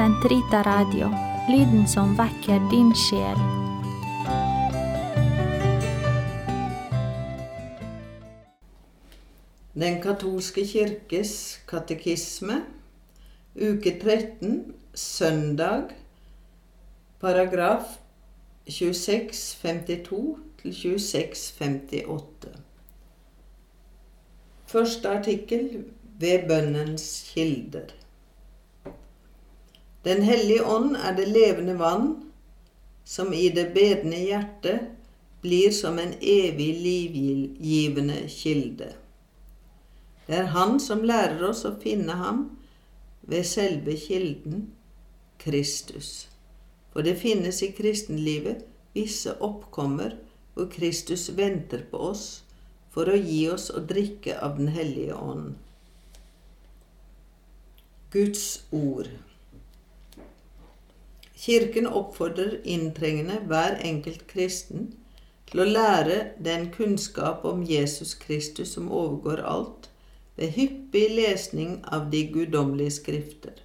Sentrita Radio, lyden som vekker din sjel. Den katolske kirkes katekisme, uke 13, søndag, paragraf 2652 til 2658. Første artikkel ved bønnens kilder. Den hellige ånd er det levende vann som i det bedende hjertet blir som en evig livgivende kilde. Det er Han som lærer oss å finne ham ved selve kilden, Kristus. For det finnes i kristenlivet visse oppkommer hvor Kristus venter på oss for å gi oss å drikke av Den hellige ånd. Guds ord. Kirken oppfordrer inntrengende hver enkelt kristen til å lære den kunnskap om Jesus Kristus som overgår alt, ved hyppig lesning av de guddommelige skrifter.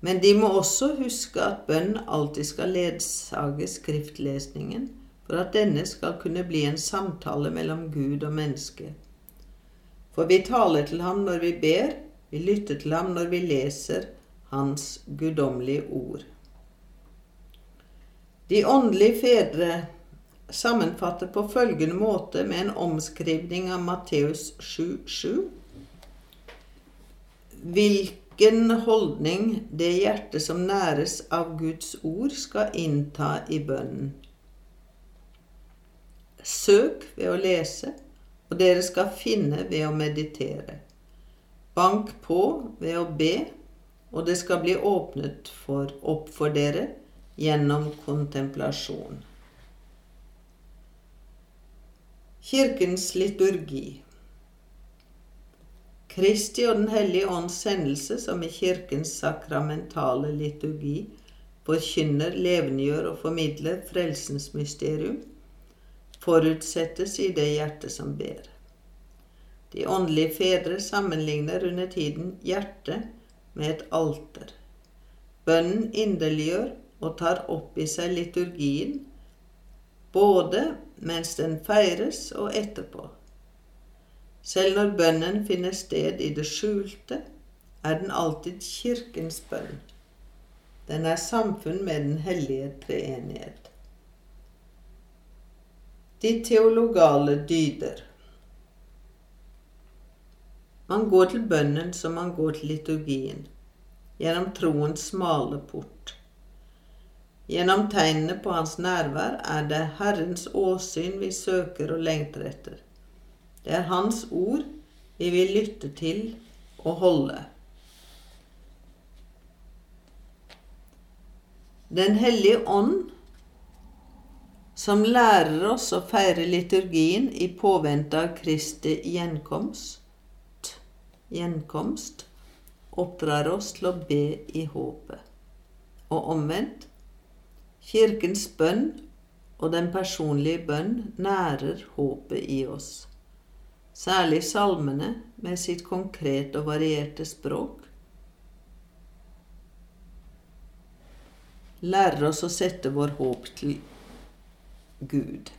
Men de må også huske at bønn alltid skal ledsage skriftlesningen for at denne skal kunne bli en samtale mellom Gud og menneske. For vi taler til ham når vi ber, vi lytter til ham når vi leser hans guddommelige ord. De åndelige fedre sammenfatter på følgende måte med en omskrivning av Matteus 7,7. Hvilken holdning det hjertet som næres av Guds ord, skal innta i bønnen. Søk ved å lese, og dere skal finne ved å meditere. Bank på ved å be, og det skal bli åpnet for, opp for dere gjennom kontemplasjon. Kirkens liturgi Kristi og Den hellige ånds sendelse, som i Kirkens sakramentale liturgi forkynner, levendegjør og formidler frelsens mysterium, forutsettes i det hjertet som ber. De åndelige fedre sammenligner under tiden hjertet med et alter. Bønnen inderliggjør og tar opp i seg liturgien, både mens den feires og etterpå. Selv når bønnen finner sted i det skjulte, er den alltid Kirkens bønn. Den er samfunn med Den hellige treenighet. De teologale dyder. Man går til bønnen som man går til liturgien, gjennom troens smale port. Gjennom tegnene på hans nærvær er det Herrens åsyn vi søker og lengter etter. Det er Hans ord vi vil lytte til og holde. Den hellige ånd, som lærer oss å feire liturgien i påvente av Kristi gjenkomst, gjenkomst, oppdrar oss til å be i håpet. Og omvendt, Kirkens bønn og den personlige bønn nærer håpet i oss. Særlig salmene med sitt konkrete og varierte språk lærer oss å sette vår håp til Gud.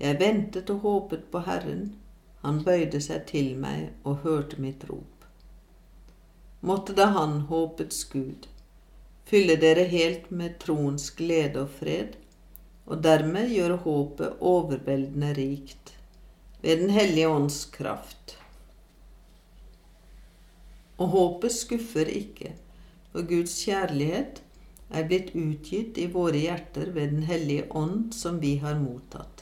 Jeg ventet og håpet på Herren, han bøyde seg til meg og hørte mitt rop. Måtte da Han, håpets Gud, fylle dere helt med troens glede og fred, og dermed gjøre håpet overveldende rikt ved Den hellige ånds kraft. Og håpet skuffer ikke, for Guds kjærlighet er blitt utgitt i våre hjerter ved Den hellige ånd som vi har mottatt.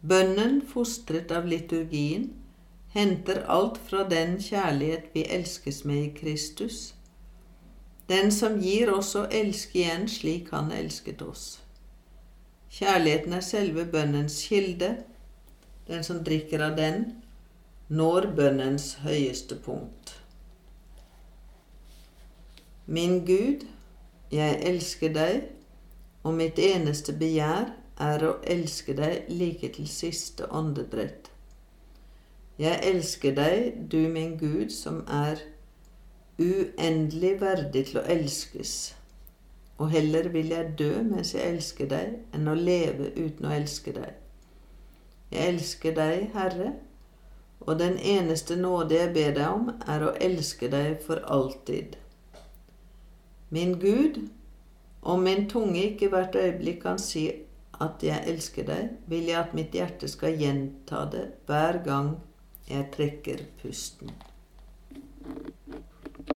Bønnen, fostret av liturgien, henter alt fra den kjærlighet vi elskes med i Kristus, den som gir oss å elske igjen slik han elsket oss. Kjærligheten er selve bønnens kilde. Den som drikker av den, når bønnens høyeste punkt. Min Gud, jeg elsker deg, og mitt eneste begjær er å elske deg like til siste åndedrett. Jeg elsker deg, du min Gud, som er uendelig verdig til å elskes, og heller vil jeg dø mens jeg elsker deg, enn å leve uten å elske deg. Jeg elsker deg, Herre, og den eneste nåde jeg ber deg om, er å elske deg for alltid. Min Gud, om min tunge ikke hvert øyeblikk kan si at jeg elsker deg, vil jeg at mitt hjerte skal gjenta det hver gang jeg trekker pusten.